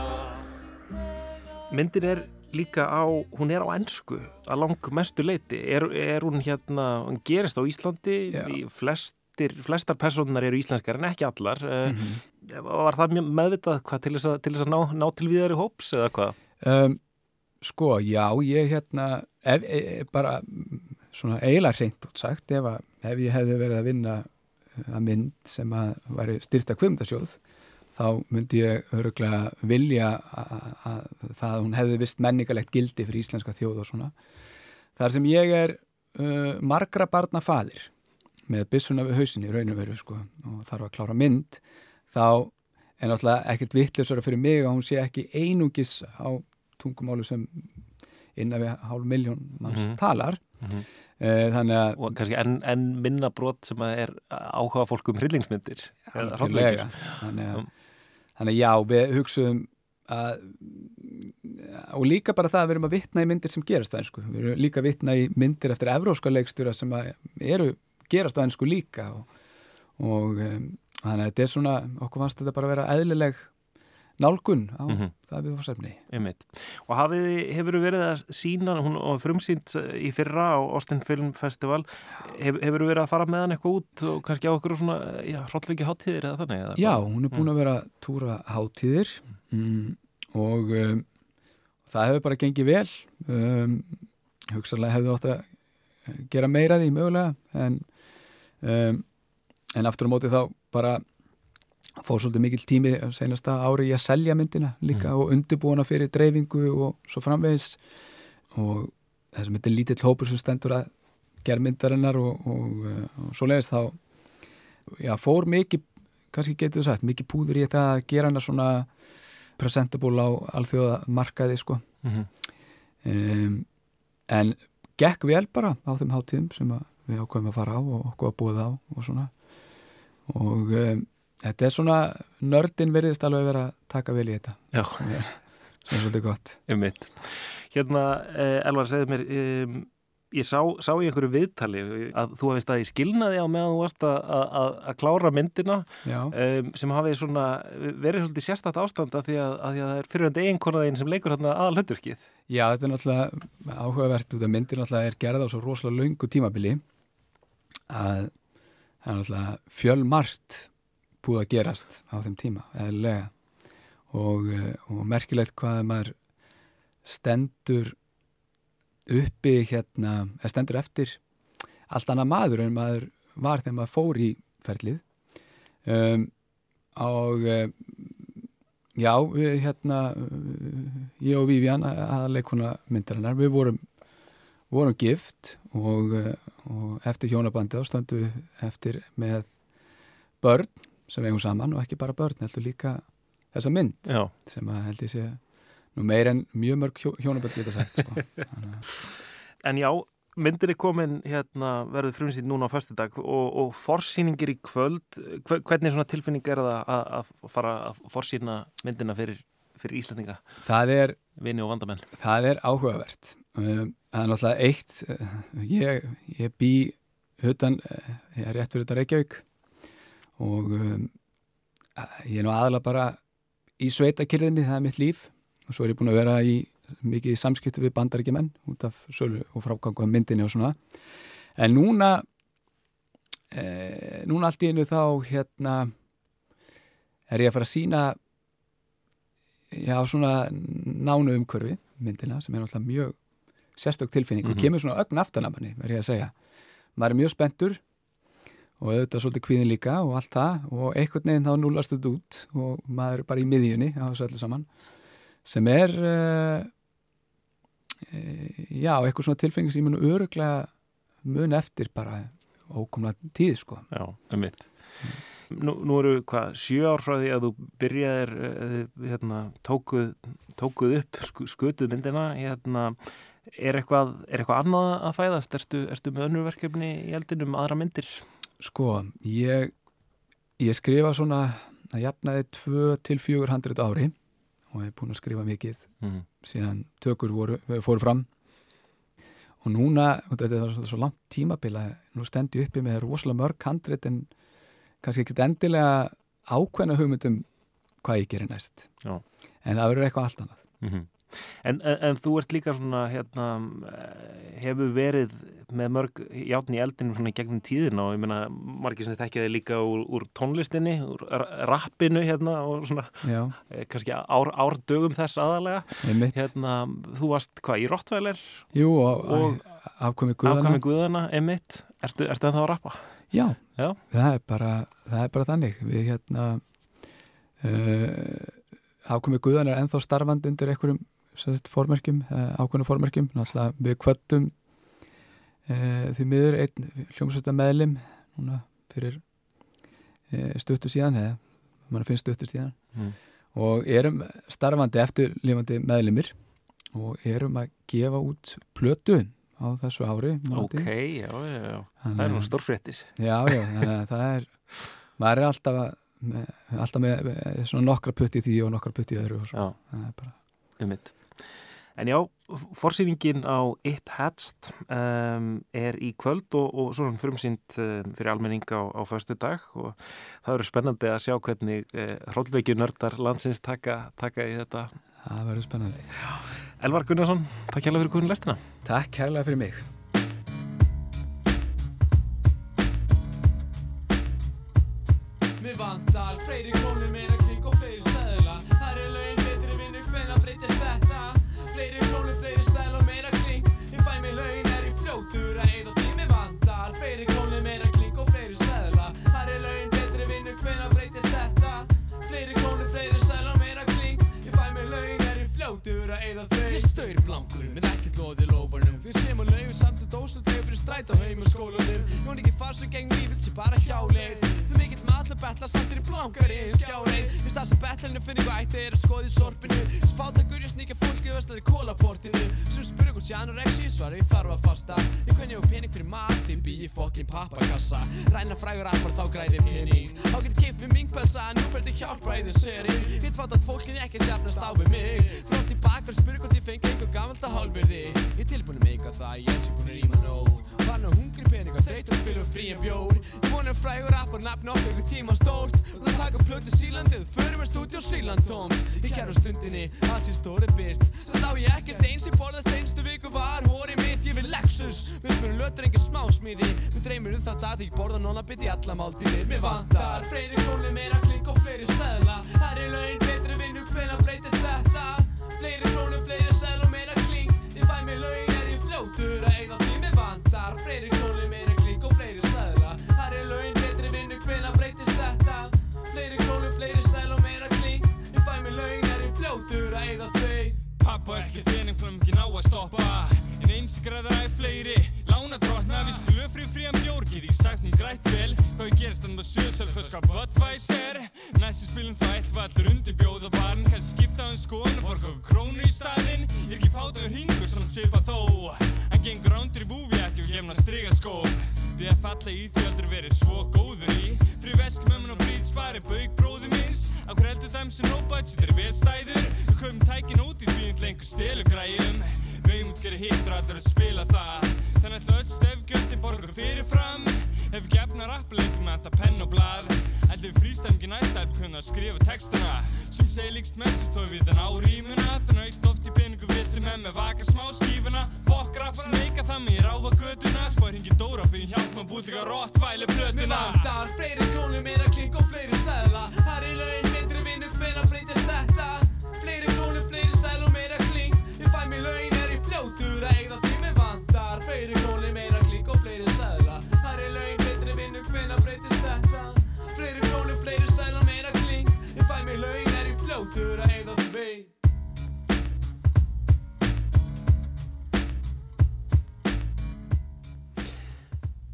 Myndin er líka á, hún er á ennsku að lang mestu leiti. Er, er hún hérna, hún gerist á Íslandi, flestir, flestar personar eru íslenskar en ekki allar. Mm -hmm. Var það mjög meðvitað hvað til þess að, til þess að ná, ná til viðari hóps eða hvað? Um, sko, já, ég hérna, ef, ef, bara svona eiginlega reynd út sagt, ef, að, ef ég hefði verið að vinna að mynd sem að væri styrta kvimdasjóð þá myndi ég öruglega vilja að það hún hefði vist menningalegt gildi fyrir íslenska þjóð og svona. Þar sem ég er uh, margra barna fadir með bissuna við hausinni raun og veru sko og þarf að klára mynd þá er náttúrulega ekkert vittlisara fyrir mig að hún sé ekki einungis á tungumálu sem innan við hálf miljón manns mm -hmm. talar mm -hmm. Þannig að... Og kannski enn en minna brot sem að er áhuga fólk um hryllingsmyndir. Algjörlega. Þannig að, þannig já, við hugsaðum að og líka bara það að við erum að vitna í myndir sem gerast á ennsku. Við erum líka að vitna í myndir eftir evróska leikstjóra sem eru gerast á ennsku líka og, og um, þannig að þetta er svona, okkur fannst þetta bara að vera eðlileg nálgun á mm -hmm. það við fórsefni. Og hafið, hefur verið að sína, hún var frumsýnt í fyrra á Austin Film Festival, Hef, hefur verið að fara með hann eitthvað út og kannski á okkur svona, hróllviki háttíðir eða þannig? Eða já, hún er búin að vera túra háttíðir mm, og um, það hefur bara gengið vel, um, hugsaðlega hefðu ótt að gera meira því mögulega en, um, en aftur á móti þá bara fór svolítið mikil tími senasta ári í að selja myndina líka mm. og undirbúana fyrir dreifingu og svo framvegis og þess að er lítill hópur sem stendur að gera myndarinnar og, og, og svo leiðist þá já, fór mikið, kannski getur þú sagt mikið púður í þetta að gera hana svona presentable á alþjóða markaði sko mm -hmm. um, en gekk vel bara á þeim hátíðum sem við ákveðum að fara á og okkur að búið á og svona og um, Þetta er svona, nördin verðist alveg verið að taka vel í þetta. Já. Það er svolítið gott. Ég mitt. Hérna, eh, Elvar, segðu mér, um, ég sá, sá í einhverju viðtali að þú hefði staðið skilnaði á meðan þú varst að, að, að klára myndina um, sem hafið svona verið svolítið sérstætt ástanda því að, að því það er fyrirhandi einkonaðinn sem leikur hérna aðal höndurkið. Já, þetta er náttúrulega áhugavert út af myndin náttúrulega er gerð á svo rosalega laungu tímabili að það er náttúrulega fjölmart búið að gerast á þeim tíma eðlega og, og merkilegt hvað maður stendur uppi hérna, eða stendur eftir allt annað maður en maður var þegar maður fór í ferlið. Um, og um, já, við hérna ég og Vivian að leikuna myndarinnar, við vorum vorum gift og, og eftir hjónabandi þá stöndum við eftir með börn sem eigum saman og ekki bara börn, heldur líka þessa mynd Já. sem að held ég sé nú meir en mjög mörg hjó, hjónaböld geta sagt sko. En já, myndir er komin hérna, verður frumsýtt núna á föstudag og, og forsýningir í kvöld hvernig svona tilfinning er það að, að fara að forsýna myndina fyrir, fyrir Íslandinga? Það er Vini og vandamenn. Það er áhugavert um, það er náttúrulega eitt uh, ég, ég bý hutan, ég er rétt fyrir þetta Reykjavík og um, ég er nú aðalega bara í sveitakirðinni, það er mitt líf. Og svo er ég búin að vera í mikið samskiptu við bandaríkjumenn út af sölu og frágangu af myndinni og svona. En núna e, núna allt í einu þá hérna er ég að fara að sína já svona nánu umhverfi myndina sem er náttúrulega mjög sérstök tilfinning og mm -hmm. kemur svona ögn aftan af manni verður ég að segja. Maður er mjög spenntur og auðvitað svolítið kvíðin líka og allt það og einhvern veginn þá núlast þetta út og maður er bara í miðjunni á þessu öllu saman sem er uh, uh, já, eitthvað svona tilfengi sem ég mun öruglega mun eftir bara ókomlega tíð sko Já, um mitt Nú, nú eru hvað, sjö ár frá því að þú byrjaðir hérna, tókuð, tókuð upp skutuð myndina hérna, er, eitthvað, er eitthvað annað að fæðast? Erstu, erstu með önnurverkefni í eldinum aðra myndir? Sko, ég, ég skrifa svona að jafnaði 2-400 ári og er búin að skrifa mikið mm. síðan tökur voru, fóru fram og núna, þetta er svo, svo langt tímabila, nú stendur ég uppi með rosalega mörg handrit en kannski ekki endilega ákveðna hugmyndum hvað ég gerir næst Já. en það verður eitthvað allt annað mm -hmm. En, en, en þú ert líka svona hérna, hefur verið með mörg játn í eldinum svona gegnum tíðin og ég meina margir sem þekkja þig líka úr, úr tónlistinni, úr rappinu hérna og svona Já. kannski ár, árdögum þess aðalega hérna, þú varst hvað í Rottweiler? Jú og, afkomi Guðana Afkomi Guðana, emitt Ertu, ertu ennþá að rappa? Já, Já. Það, er bara, það er bara þannig. Við hérna uh, afkomi Guðan er ennþá starfandi undir einhverjum formerkjum, uh, ákveðnum formerkjum náttúrulega við kvöttum uh, því miður einn hljómsvölda meðlim núna fyrir stuttu síðan eða mann finnst stuttu síðan. Mm. og erum starfandi eftir lifandi meðlimir og erum að gefa út plötu á þessu ári Ok, já, já, já. Þannig, það er nú stórfréttir. Já, já, þannig að það er maður er alltaf með, alltaf með, með svona nokkra putti í því og nokkra putti í öðru og svo, það er bara um mitt En já, forsýningin á It Hatched um, er í kvöld og, og svona frumsýnd um, fyrir almenning á, á föstu dag og það verður spennandi að sjá hvernig uh, hróllveikjunördar landsins taka, taka í þetta Það verður spennandi. Elvar Gunnarsson, takk kærlega fyrir kunin lestina. Takk kærlega fyrir mig. Mér vandal, freyri Þau sem á laun samt að dósa þau fyrir stræt á heim og skólanum. Jón ekki far svo geng lífið sem bara hjáleið mikill alla betla er í blankari skjáreið Vist það sem betlinu finnir hvað ætti er að skoða í sorpinu. Sem fátakur ég sníkja fólki og veslar í kólaportinu Sem spurur hvort sé anorexi svar ég þarf að fasta. Ég kunni á pening fyrir mat ég bý í fokkin pappakassa. Ræna frægur appar þá græði pening. Þá getur kipt með mingpelsa nú fer þið hjálpa í þau seri Hitt fát að fólkin ekki sjafnast á við mig. Frótt í bakverð spurur hvort ég fengi einhver gammalt að hálfverði þreyt og spila frí en bjór. Ég vonum frægur rappar nafn okkur ykkur tíma stórt. Og það taka plötu sílandið, förum við stúdíu síland tómt. Í kæru stundinni, alls í stóri byrt Satt á ég ekkert eins í borðast einstu viku var Hóri mitt, ég vil Lexus. Við spyrum lötur engin smásmíði. Við dreymir um þetta að ég borða nóna bytt í alla máltíðir. Mér vantar fleiri krónir, meira klink og fleiri seðla. Það er laun, betri vinnu, hvena breytist þetta? Fleiri krónir, fleiri seðla og meira klink Ég fæ mig laun, er ég fljótur að eigða því? Mér vantar Fleiri krónir, pappa ekki pening frá ekki ná að stoppa. En eins græðar æg fleiri Lána drotna við spilum frí frían bjór. Get ég sagt um grætt vel? Hvað ég gerist þannig að sjöðsöld Först skap Budweiser? Næstu spilum það eitt vallur undir bjóða barn. Kanski skipta um skoðan og borga okkur krónu í staðinn. Ég er ekki fátaður hingur sem chipa þó. Hann gengur ándur í ekki og gemna striga skó Við að falla í því aldrei verið svo góður í Frí vesk mömmun og brýt spari bauk bróði minns Akkur heldur þeim sem no budget er vel stæður? Við köfum tækin út í því en lengur stelu græjum. Við eigum út gera hittur allir að spila það. Þannig að öll stefgjöldin borgar fyrirfram Ef ekki efna rappleikum með þetta penn og blað Ætli við frístæmgi næstæp kunna að skrifa textana. Sem segi líkst messist og við þann á rímuna. Þannig aukst oft í peningu viltu með með vaka smá skífuna. Fokk rapp sem meika það mér á það göduna Spóir hingi dóra byggja hjálp maður búið líka rottvæli blötuna Mér vantar fleiri krónur, meira klink og fleiri sæðla Her í laun, myndri vinnu, hvenna breytist þetta? Fleiri krónur, fleiri sæðla og meira klink Ég fæ mér laun, er ég fljótur að eigða því fljótur að eigða því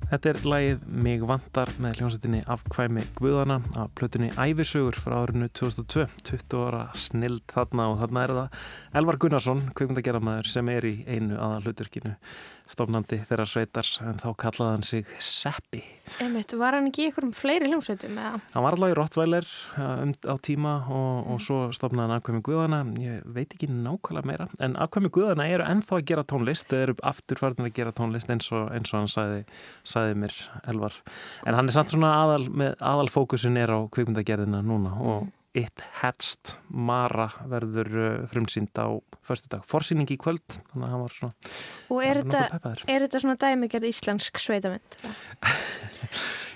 Þetta er lagið Mig vantar með hljómsveitinni Afkvæmi Guðana af plötunni Ævisögur frá árinu 2002, 20 ára snild þarna og þarna er það. Elvar Gunnarsson, kveikmyndagerðamæður sem er í einu aðal hluturkinu stofnandi þeirra sveitar en þá kallaði hann sig Seppi. Einmitt, var hann ekki í einhverjum fleiri hljómsveitum eða? Hann var alltaf í Rottweiler um, á tíma og, og svo stofnaði hann Afkvæmi Guðana, ég veit ekki nákvæmlega meira, en Afkvæmi Guðana eru ennþá að gera tónlist, þeir eru afturfærðin að gera tónlist eins og, eins og hann sagði, sagði mér Elvar. En hann er samt svona aðal, aðal fókusin er á kveikmyndagerðina núna og It Hatched Mara verður uh, frumsýnd á förstu dag. Forsýning í kvöld, þannig að hann var svona... Og er þetta, er þetta svona dæmigerð íslensk sveitamynd?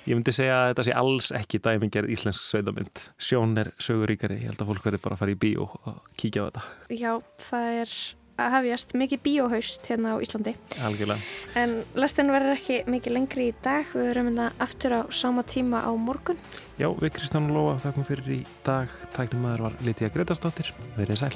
Ég myndi segja að þetta sé alls ekki dæmigerð íslensk sveitamynd. Sjón er söguríkari, ég held að fólk verður bara að fara í bíó og kíkja á þetta. Já, það er að hafjast mikið bíóhaust hérna á Íslandi. Algjörlega. En lestin verður ekki mikið lengri í dag. Við verðum hérna aftur á sama tíma á morgun. Já, við Kristján Lóa þakkum fyrir í dag. Tæknum maður var Lítið Gretastóttir. Verðið sæl.